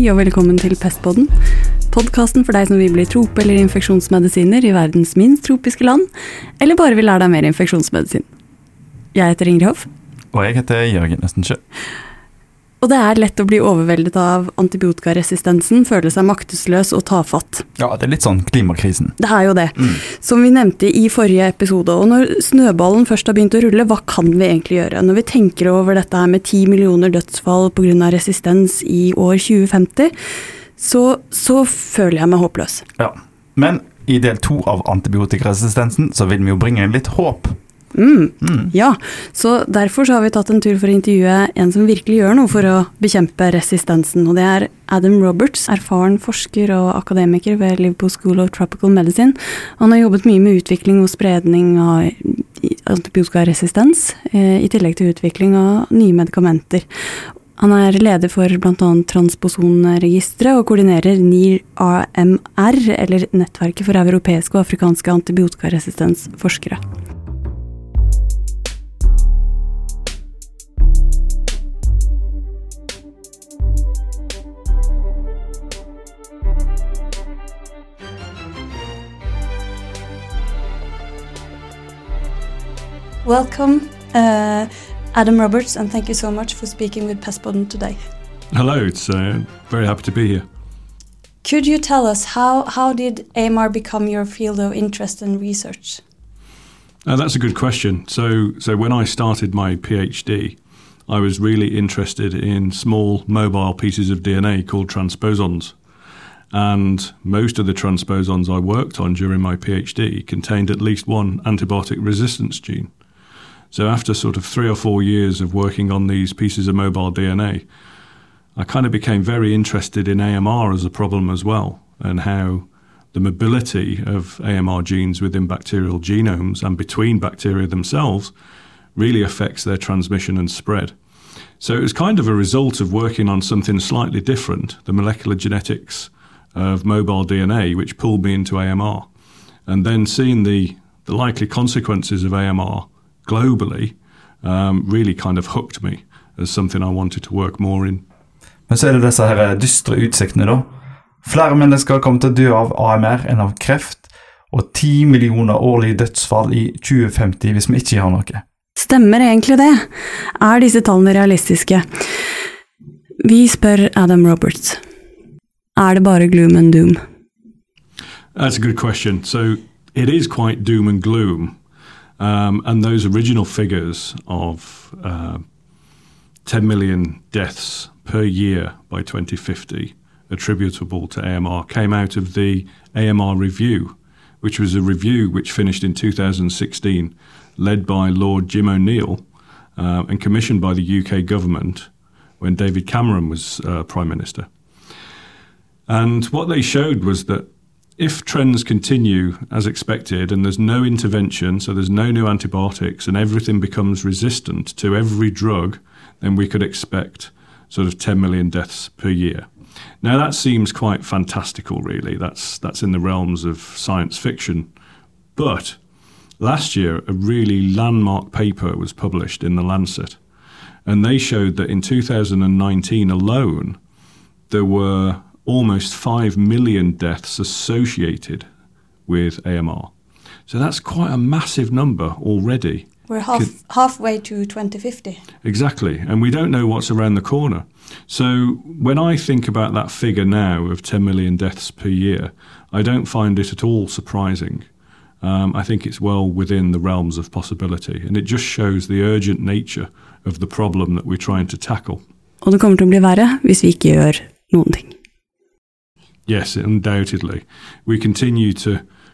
Hei og velkommen til Pestpodden. Podkasten for deg som vil bli trope- eller infeksjonsmedisiner i verdens minst tropiske land, eller bare vil lære deg mer infeksjonsmedisin. Jeg heter Ingrid Hoff, Og jeg heter Jørgen Østensjø. Og det er lett å bli overveldet av antibiotikaresistensen, føle seg maktesløs og tafatt. Ja, det er litt sånn klimakrisen. Det er jo det, som vi nevnte i forrige episode. Og når snøballen først har begynt å rulle, hva kan vi egentlig gjøre? Når vi tenker over dette her med ti millioner dødsfall pga. resistens i år 2050, så, så føler jeg meg håpløs. Ja. Men i del to av antibiotikaresistensen så vil vi jo bringe inn litt håp. Mm. Mm. Ja, så derfor så har vi tatt en tur for å intervjue en som virkelig gjør noe for å bekjempe resistensen, og det er Adam Roberts, erfaren forsker og akademiker ved Liverpool School of Tropical Medicine. Han har jobbet mye med utvikling og spredning av antibiotikaresistens, eh, i tillegg til utvikling av nye medikamenter. Han er leder for bl.a. Transposonregisteret og koordinerer NIR-AMR, eller Nettverket for europeiske og afrikanske antibiotikaresistensforskere. Welcome, uh, Adam Roberts, and thank you so much for speaking with Pestpodden today. Hello, it's uh, very happy to be here. Could you tell us how, how did AMR become your field of interest and research? Uh, that's a good question. So, so when I started my PhD, I was really interested in small mobile pieces of DNA called transposons. And most of the transposons I worked on during my PhD contained at least one antibiotic resistance gene. So after sort of three or four years of working on these pieces of mobile DNA, I kind of became very interested in AMR as a problem as well, and how the mobility of AMR genes within bacterial genomes and between bacteria themselves really affects their transmission and spread. So it was kind of a result of working on something slightly different, the molecular genetics of mobile DNA, which pulled me into AMR. And then seeing the, the likely consequences of AMR globally um, really kind of hooked me as something I wanted to work more in. Men så er det disse her dystre utsiktene, da. Flere mennesker kommer til å dø av AMR enn av kreft, og ti millioner årlige dødsfall i 2050 hvis vi ikke gjør noe. Stemmer egentlig det? Er disse tallene realistiske? Vi spør Adam Roberts. Er det bare gloom and doom? That's a good question. So it is quite doom and gloom. Um, and those original figures of uh, 10 million deaths per year by 2050 attributable to AMR came out of the AMR review, which was a review which finished in 2016, led by Lord Jim O'Neill uh, and commissioned by the UK government when David Cameron was uh, Prime Minister. And what they showed was that if trends continue as expected and there's no intervention, so there's no new antibiotics, and everything becomes resistant to every drug, then we could expect sort of 10 million deaths per year. Now that seems quite fantastical, really. That's that's in the realms of science fiction. But last year, a really landmark paper was published in the Lancet, and they showed that in 2019 alone, there were almost 5 million deaths associated with AMR. So that's quite a massive number already. We're half, Could- halfway to 2050. Exactly. And we don't know what's around the corner. So when I think about that figure now of 10 million deaths per year, I don't find it at all surprising. Um, I think it's well within the realms of possibility. And it just shows the urgent nature of the problem that we're trying to tackle. Og det kommer til å bli verre hvis vi ikke gjør noen ting. Yes, undoubtedly. We continue to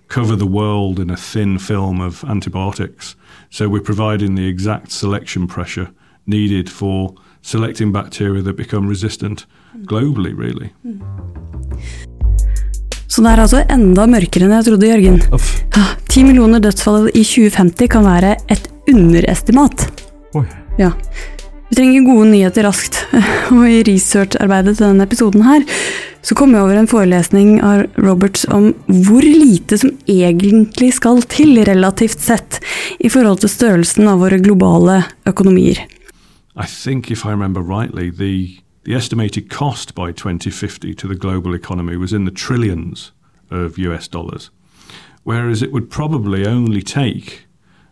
cover the world in a thin film of antibiotics. So we're providing the exact selection pressure needed for selecting bacteria that become resistant globally, really. Så det er altså enda mørkere enn jeg trodde, Jørgen. 10 millioner dødsfall i 2050 kan være et underestimat. Oi. Ja. Vi trenger gode nyheter raskt, og i researcharbeidet til denne episoden her, så kom jeg over en forelesning av Roberts om hvor lite som egentlig skal til, relativt sett, i forhold til størrelsen av våre globale økonomier. I think, if I remember rightly, the the estimated cost by 2050 to the global economy was in the trillions of US dollars, whereas it would probably only take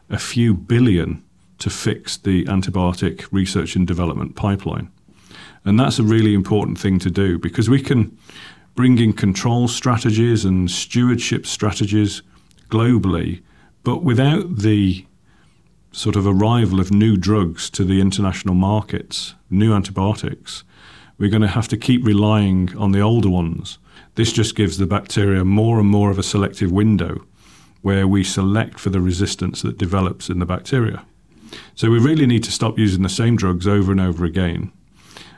a few billion to fix the antibiotic research and development pipeline. And that's a really important thing to do because we can bring in control strategies and stewardship strategies globally, but without the sort of arrival of new drugs to the international markets, new antibiotics, we're going to have to keep relying on the older ones. This just gives the bacteria more and more of a selective window where we select for the resistance that develops in the bacteria. So we really need to stop using the same drugs over and over again.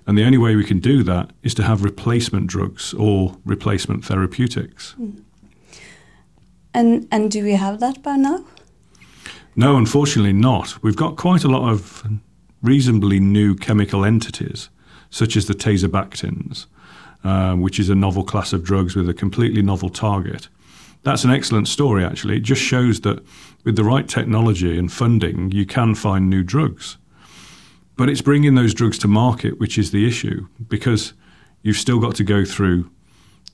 And the only way we can do that is to have replacement drugs or replacement therapeutics. Mm. And and do we have that by now? No, unfortunately not. We've got quite a lot of reasonably new chemical entities, such as the teixobactins, uh, which is a novel class of drugs with a completely novel target. That's an excellent story, actually. It just shows that with the right technology and funding, you can find new drugs. But it's bringing those drugs to market which is the issue, because you've still got to go through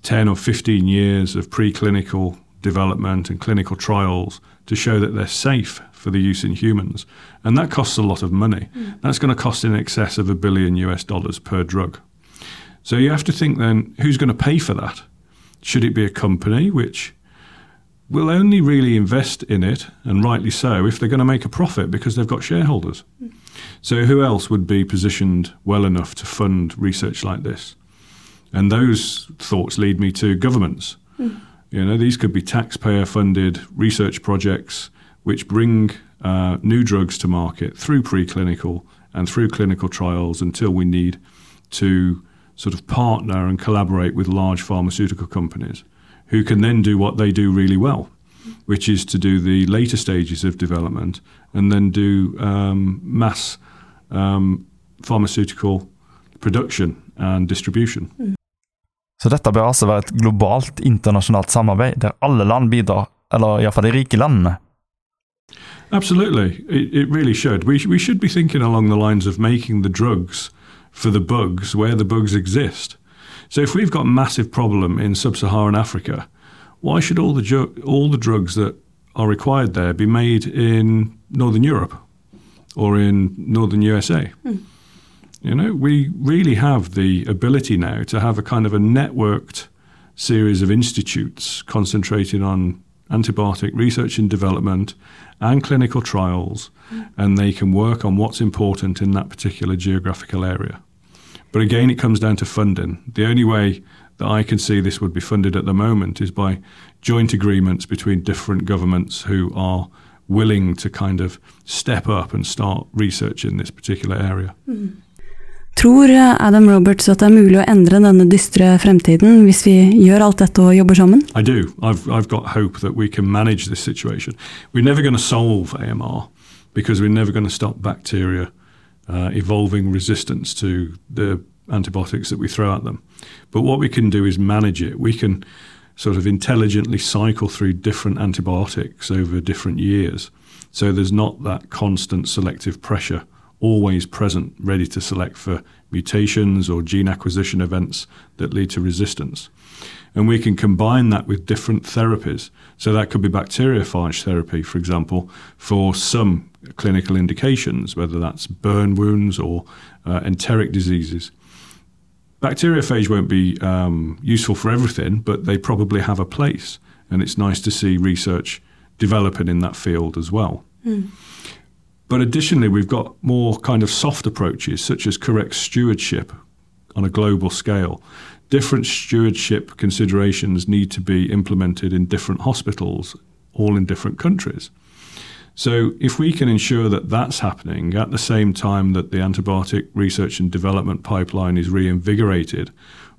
10 or 15 years of preclinical development and clinical trials to show that they're safe for the use in humans. And that costs a lot of money. Mm. That's going to cost in excess of a billion US dollars per drug. So you have to think then who's going to pay for that? Should it be a company which will only really invest in it, and rightly so, if they're going to make a profit because they've got shareholders? Mm. So who else would be positioned well enough to fund research like this? And those thoughts lead me to governments. Mm. You know, these could be taxpayer funded research projects which bring uh, new drugs to market through preclinical and through clinical trials until we need to sort of partner and collaborate with large pharmaceutical companies who can then do what they do really well, which is to do the later stages of development and then do um, mass um, pharmaceutical production and distribution. Mm. Så dette bør altså være et globalt, internasjonalt samarbeid der alle land bidrar, eller iallfall de rike landene? Absolutely, it, it really should. We, we should be thinking along the lines of making the drugs for the bugs where the bugs exist. So if we've got a massive problem in sub-Saharan Africa, why should all the all the drugs that are required there be made in Northern Europe or in Northern USA? Mm. You know, we really have the ability now to have a kind of a networked series of institutes concentrating on antibiotic research and development and clinical trials, mm. and they can work on what's important in that particular geographical area. But again, it comes down to funding. The only way that I can see this would be funded at the moment is by joint agreements between different governments who are willing to kind of step up and start research in this particular area. Mm. Tror Adam Roberts at det er mulig å endre denne dystre fremtiden hvis vi gjør alt dette og jobber sammen? I do. I've, I've got hope that we can manage this situation. We're never going to solve AMR because we're never going to stop bacteria uh, evolving resistance to the antibiotics that we throw at them. But what we can do is manage it. We can sort of intelligently cycle through different antibiotics over different years. So there's not that constant selective pressure always present, ready to select for mutations or gene acquisition events that lead to resistance. And we can combine that with different therapies. So that could be bacteriophage therapy, for example, for some clinical indications, whether that's burn wounds or uh, enteric diseases. Bacteriophage won't be um, useful for everything, but they probably have a place. And it's nice to see research developing in that field as well. Mm. But additionally, we've got more kind of soft approaches, such as correct stewardship on a global scale. Different stewardship considerations need to be implemented in different hospitals, all in different countries. So, if we can ensure that that's happening at the same time that the antibiotic research and development pipeline is reinvigorated,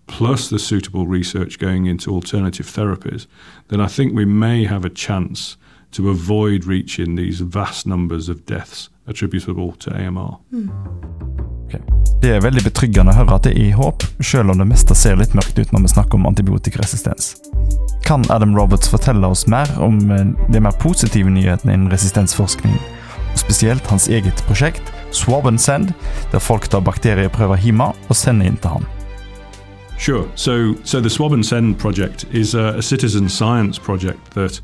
plus the suitable research going into alternative therapies, then I think we may have a chance to avoid reaching these vast numbers of deaths attributable to AMR. Mm. Okay. Det er veldig betryggende å høre at det er håp, selv om det meste ser litt mørkt ut når vi snakker om antibiotikaresistens. Kan Adam Roberts fortelle oss mer om eh, de mer positive nyhetene innen resistensforskning, og spesielt hans eget prosjekt Swab and Send, der folk tar bakterieprøver hjemme og sender inn til ham. Sure. So, so the Swab and Send project is a, a citizen science project that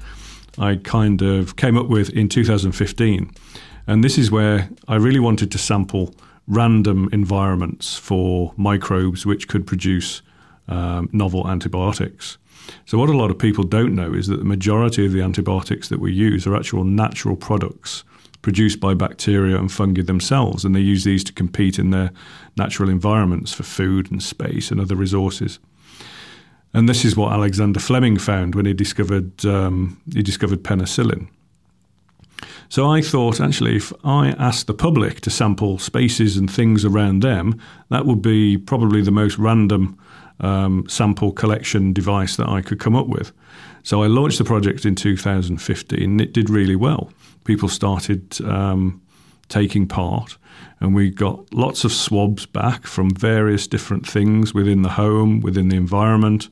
I kind of came up with in 2015. And this is where I really wanted to sample random environments for microbes which could produce um, novel antibiotics. So, what a lot of people don't know is that the majority of the antibiotics that we use are actual natural products produced by bacteria and fungi themselves, and they use these to compete in their natural environments for food and space and other resources. And this is what Alexander Fleming found when he discovered um, he discovered penicillin. So I thought, actually, if I asked the public to sample spaces and things around them, that would be probably the most random um, sample collection device that I could come up with. So I launched the project in 2015, and it did really well. People started um, taking part, and we got lots of swabs back from various different things within the home, within the environment.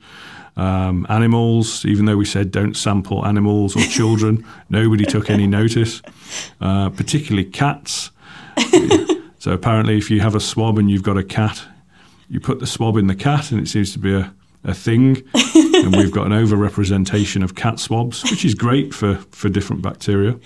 Um, animals, even though we said don't sample animals or children, nobody took any notice, uh, particularly cats. so apparently, if you have a swab and you've got a cat, you put the swab in the cat, and it seems to be a, a thing. and we've got an overrepresentation of cat swabs, which is great for, for different bacteria.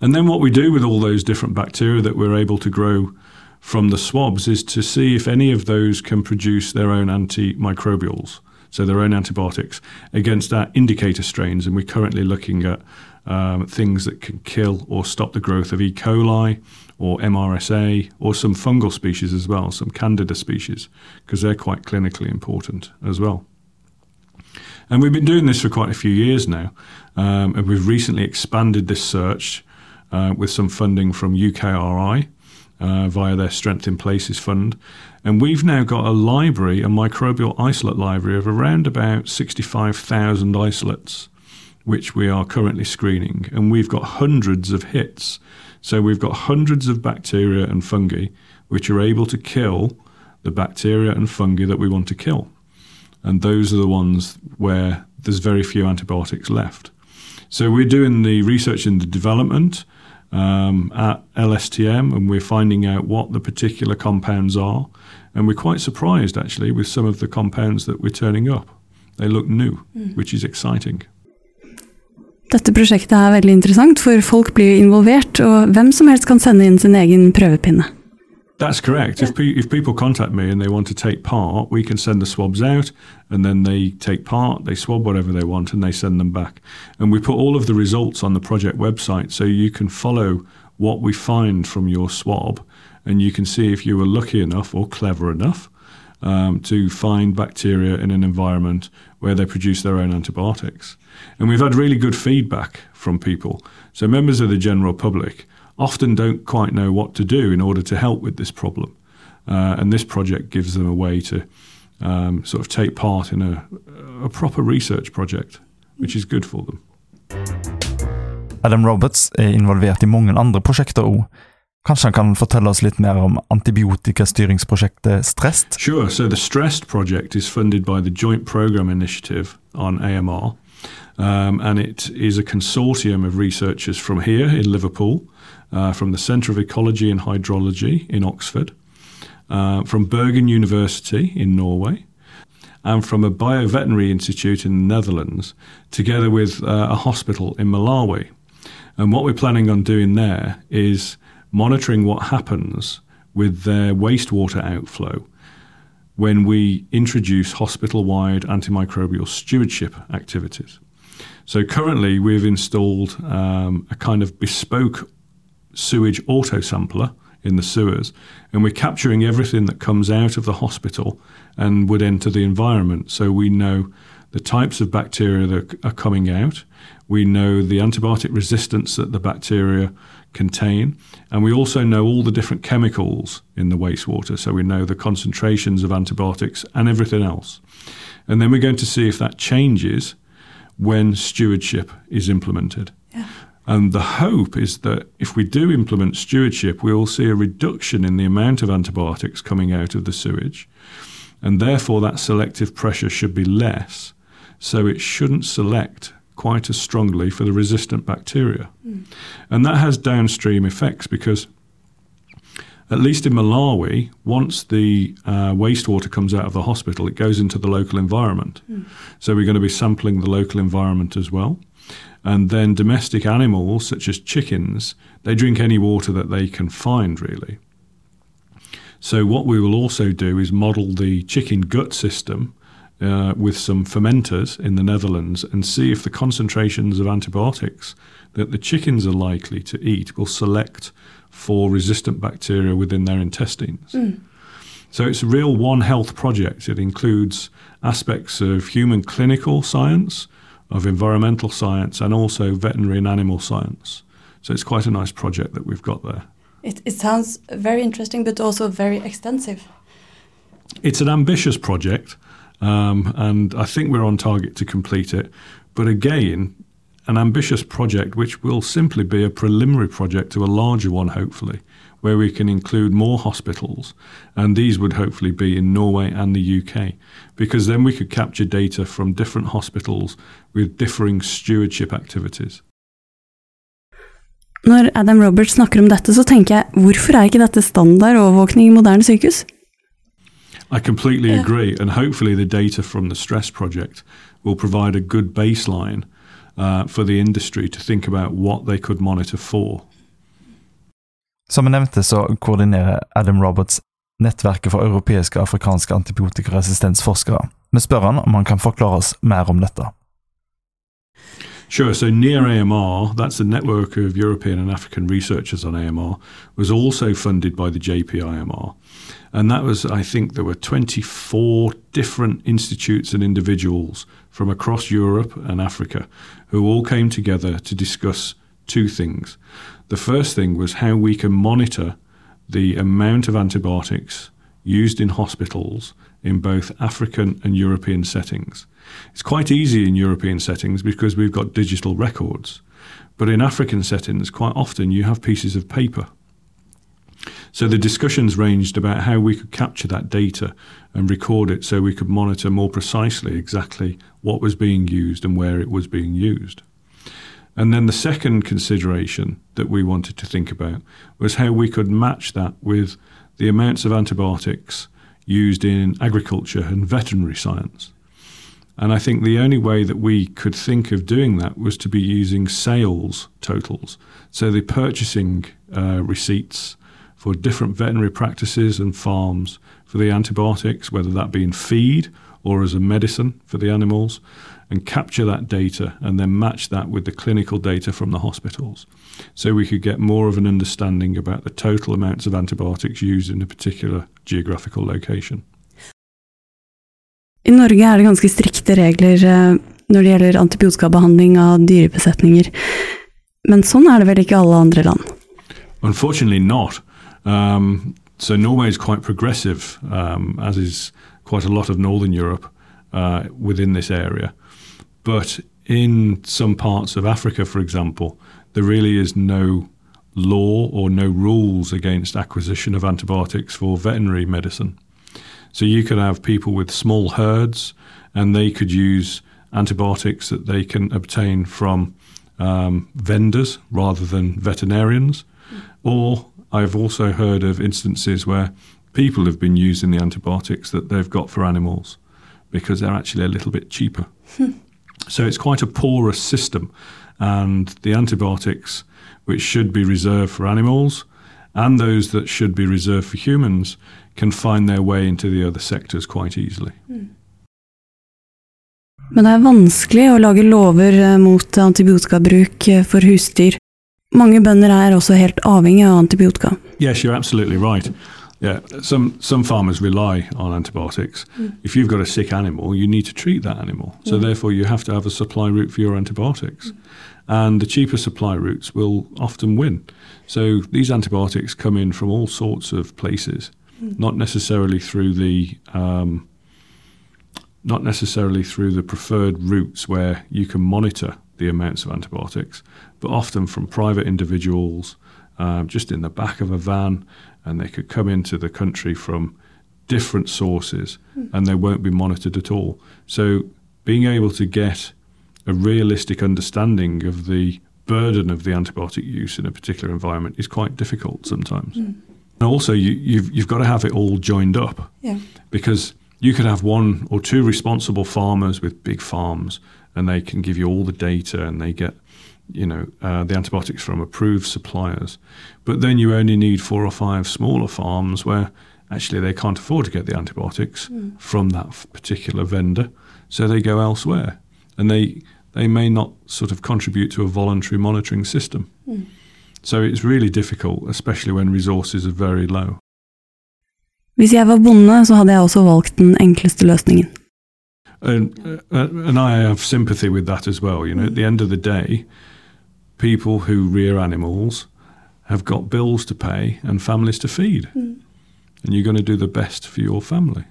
And then what we do with all those different bacteria that we're able to grow from the swabs is to see if any of those can produce their own antimicrobials so their own antibiotics, against our indicator strains. And we're currently looking at um, things that can kill or stop the growth of E. coli or MRSA or some fungal species as well, some Candida species, because they're quite clinically important as well. And we've been doing this for quite a few years now, um, and we've recently expanded this search uh, with some funding from UKRI uh, via their Strength in Places fund. And we've now got a library, a microbial isolate library of around about 65,000 isolates, which we are currently screening. And we've got hundreds of hits. So we've got hundreds of bacteria and fungi which are able to kill the bacteria and fungi that we want to kill. And those are the ones where there's very few antibiotics left. So we're doing the research and the development um, at LSTM, and we're finding out what the particular compounds are. And we're quite surprised actually with some of the compounds that we're turning up. They look new, mm. which is exciting. Dette prosjektet er veldig interessant, for folk blir involvert, og hvem som helst kan sende inn sin egen prøvepinne. That's correct. Yeah. If, pe- if people contact me and they want to take part, we can send the swabs out and then they take part, they swab whatever they want and they send them back. And we put all of the results on the project website so you can follow what we find from your swab and you can see if you were lucky enough or clever enough um, to find bacteria in an environment where they produce their own antibiotics. And we've had really good feedback from people. So members of the general public often don't quite know what to do in order to help with this problem. Uh, and this project gives them a way to um, sort of take part in a, a proper research project, which is good for them. Adam Roberts er involvert i mange andre prosjekter òg. Kanskje han kan fortelle oss litt mer om antibiotikastyringsprojektet Stressed? Sure. So the Stressed project is funded by the Joint Program Initiative on AMR. Um, and it is a consortium of researchers from here in Liverpool, uh, from the Centre of Ecology and Hydrology in Oxford, uh, from Bergen University in Norway, and from a bioveterinary institute in the Netherlands, together with uh, a hospital in Malawi. And what we're planning on doing there is monitoring what happens with their wastewater outflow when we introduce hospital wide antimicrobial stewardship activities. So currently, we've installed um, a kind of bespoke sewage auto sampler in the sewers, and we're capturing everything that comes out of the hospital and would enter the environment. So we know the types of bacteria that are coming out, we know the antibiotic resistance that the bacteria contain, and we also know all the different chemicals in the wastewater. So we know the concentrations of antibiotics and everything else. And then we're going to see if that changes when stewardship is implemented. Yeah. And the hope is that if we do implement stewardship, we will see a reduction in the amount of antibiotics coming out of the sewage. And therefore, that selective pressure should be less. So it shouldn't select quite as strongly for the resistant bacteria. Mm. And that has downstream effects because at least in Malawi, once the uh, wastewater comes out of the hospital, it goes into the local environment. Mm. So we're going to be sampling the local environment as well. And then domestic animals, such as chickens, they drink any water that they can find, really. So, what we will also do is model the chicken gut system uh, with some fermenters in the Netherlands and see if the concentrations of antibiotics that the chickens are likely to eat will select for resistant bacteria within their intestines. Mm. So it's a real One Health project. It includes aspects of human clinical science, of environmental science, and also veterinary and animal science. So it's quite a nice project that we've got there. It, it sounds very interesting, but also very extensive. It's an ambitious project, um, and I think we're on target to complete it. But again, an ambitious project which will simply be a preliminary project to a larger one, hopefully, where we can include more hospitals. And these would hopefully be in Norway and the UK, because then we could capture data from different hospitals with differing stewardship activities. Når Adam Roberts snakker om dette, så tenker jeg hvorfor er ikke dette standard overvåkning i moderne sykehus? I completely agree, and hopefully the data from the Stress Project will provide a good baseline uh, for the industry to think about what they could monitor for. Som jeg nevnte, så koordinerer Adam Roberts nettverket for europeiske afrikanske antibiotikaresistensforskere. Vi spør han om han kan forklare oss mer om dette. Sure. So NEAR AMR, that's the network of European and African researchers on AMR, was also funded by the JPIAMR. And that was, I think, there were 24 different institutes and individuals from across Europe and Africa who all came together to discuss two things. The first thing was how we can monitor the amount of antibiotics used in hospitals in both African and European settings. It's quite easy in European settings because we've got digital records. But in African settings, quite often you have pieces of paper so the discussions ranged about how we could capture that data and record it so we could monitor more precisely exactly what was being used and where it was being used. And then the second consideration that we wanted to think about was how we could match that with the amounts of antibiotics used in agriculture and veterinary science. And I think the only way that we could think of doing that was to be using sales totals. So the purchasing uh, receipts for different veterinary practices and farms for the antibiotics, whether that be in feed or as a medicine for the animals, and capture that data and then match that with the clinical data from the hospitals. So we could get more of an understanding about the total amounts of antibiotics used in a particular geographical location. I Norge er det ganske strikte regler eh, når det gjelder antibiotikabehandling av dyrebesetninger. Men sånn er det vel ikke alle andre land? Unfortunately not. Um, so Norway is quite progressive, um, as is quite a lot of Northern Europe uh, within this area. But in some parts of Africa, for example, there really is no law or no rules against acquisition of antibiotics for veterinary medicine. So you could have people with small herds, and they could use antibiotics that they can obtain from um, vendors rather than veterinarians, or I've also heard of instances where people have been using the antibiotics that they've got for animals because they're actually a little bit cheaper. So it's quite a porous system, and the antibiotics, which should be reserved for animals, and those that should be reserved for humans, can find their way into the other sectors quite easily. Hmm. Men det er vanskelig å lage lover eh, mot antibiotikabruk eh, for husdyr. Mange bønder er også helt avhengig av antibiotika. Yes, you're absolutely right. Yeah, some some farmers rely on antibiotics. Mm. If you've got a sick animal, you need to treat that animal. So mm. therefore, you have to have a supply route for your antibiotics, mm. and the cheaper supply routes will often win. So these antibiotics come in from all sorts of places, mm. not necessarily through the um, not necessarily through the preferred routes where you can monitor the amounts of antibiotics, but often from private individuals um, just in the back of a van, and they could come into the country from different sources mm. and they won't be monitored at all. So, being able to get a realistic understanding of the burden of the antibiotic use in a particular environment is quite difficult sometimes. Mm. And also, you, you've, you've got to have it all joined up Yeah. because you could have one or two responsible farmers with big farms and they can give you all the data and they get you know uh, the antibiotics from approved suppliers. But then you only need four or five smaller farms where actually they can't afford to get the antibiotics from that particular vendor. So they go elsewhere. And they they may not sort of contribute to a voluntary monitoring system. So it's really difficult especially when resources are very low. Hvis jeg var bonde, så hadde jeg også valgt den enkleste løsningen. and uh, and I have sympathy with that as well. You know, at the end of the day, people who rear animals have got bills to pay and families to feed, and you're going to do the best for your family.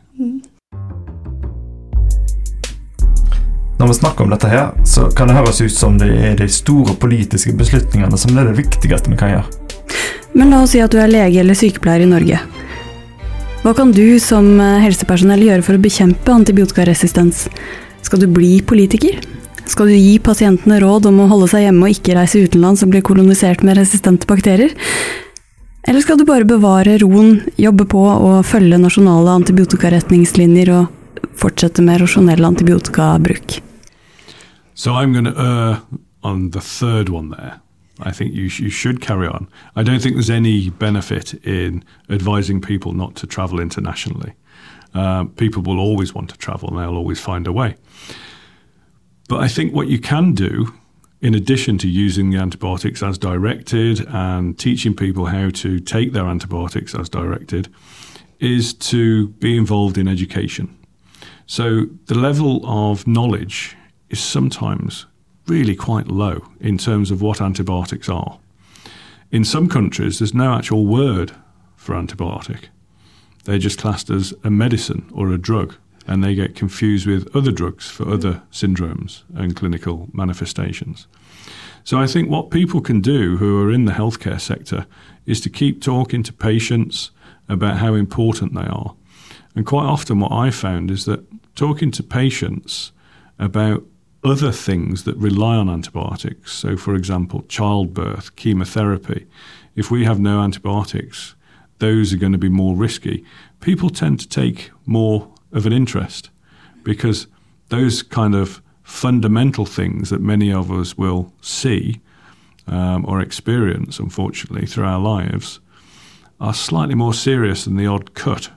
Når vi snakker om dette her, så kan det høres ut som det er de store politiske beslutningene som er det viktigste vi kan gjøre. Men la oss si at du er lege eller sykepleier i Norge. Hva kan du som eh, helsepersonell gjøre for å bekjempe antibiotikaresistens? Skal du bli politiker? Skal du gi pasientene råd om å holde seg hjemme og ikke reise utenlands og bli kolonisert med resistente bakterier? Eller skal du bare bevare roen, jobbe på og følge nasjonale antibiotikaretningslinjer og fortsette med rasjonell antibiotikabruk? So I'm going to err on the third one there. I think you, sh- you should carry on. I don't think there's any benefit in advising people not to travel internationally. Uh, people will always want to travel and they'll always find a way. But I think what you can do, in addition to using the antibiotics as directed and teaching people how to take their antibiotics as directed, is to be involved in education. So the level of knowledge is sometimes really quite low in terms of what antibiotics are. In some countries, there's no actual word for antibiotic. They're just classed as a medicine or a drug, and they get confused with other drugs for other syndromes and clinical manifestations. So I think what people can do who are in the healthcare sector is to keep talking to patients about how important they are. And quite often, what I found is that talking to patients about other things that rely on antibiotics, so for example, childbirth, chemotherapy, if we have no antibiotics, those are going to be more risky. People tend to take more of an interest because those kind of fundamental things that many of us will see um, or experience, unfortunately, through our lives are slightly more serious than the odd cut.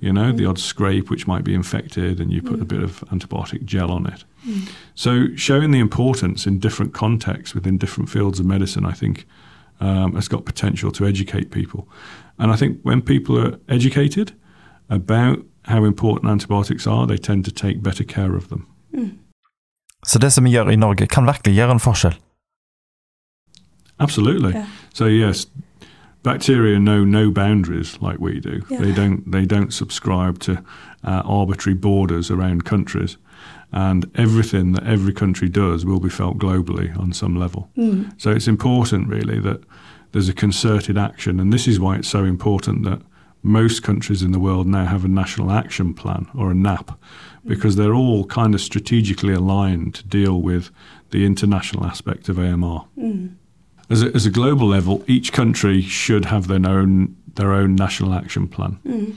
You know, the odd scrape which might be infected, and you put a bit of antibiotic gel on it. So, showing the importance in different contexts within different fields of medicine, I think, um, has got potential to educate people. And I think when people are educated about how important antibiotics are, they tend to take better care of them. Så det som vi gjør i Norge, kan virkelig gjøre en forskjell. Absolutely. Yeah. So yes, bacteria know no boundaries like we do. Yeah. They don't. They don't subscribe to uh, arbitrary borders around countries, and everything that every country does will be felt globally on some level. So it's important, really, that there's a concerted action, and this is why it's so important that most countries in the world now have a national action plan or a NAP, because mm. they're all kind of strategically aligned to deal with the international aspect of AMR mm. as a, as a global level, each country should have their own their own national action plan, mm.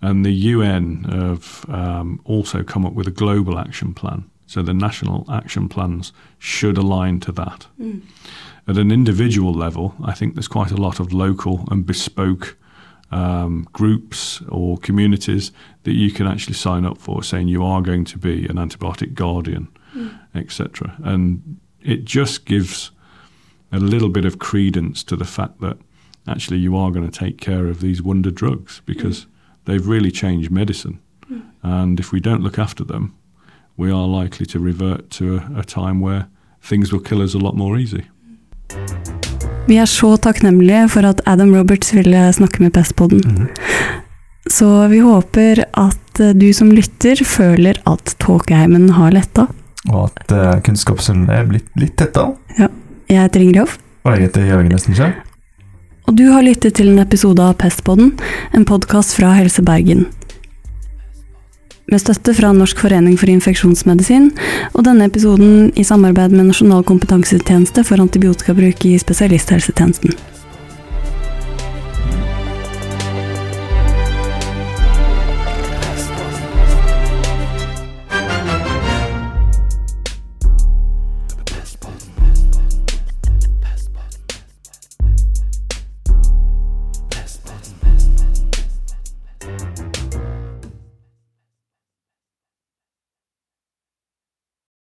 and the UN have um, also come up with a global action plan. So the national action plans should align to that. At an individual level, I think there's quite a lot of local and bespoke um, groups or communities that you can actually sign up for, saying you are going to be an antibiotic guardian, hmm. etc. And it just gives a little bit of credence to the fact that actually you are going to take care of these wonder drugs hmm. because they've really changed medicine. Hmm. And if we don't look after them, we are likely to revert to a, a time where things will kill us a lot more easy. Vi er så takknemlige for at Adam Roberts ville snakke med Pestpodden. Så vi håper at eh, du som lytter føler at tåkeheimen har letta. Og at uh, kunnskapshunden er blitt litt Ja, Jeg heter Ingrid Hoff, Og jeg heter Jørgen Østensjø. og du har lyttet til en episode av Pestpodden, en podkast fra Helse Bergen. Med støtte fra Norsk forening for infeksjonsmedisin, og denne episoden i samarbeid med Nasjonal kompetansetjeneste for antibiotikabruk i spesialisthelsetjenesten.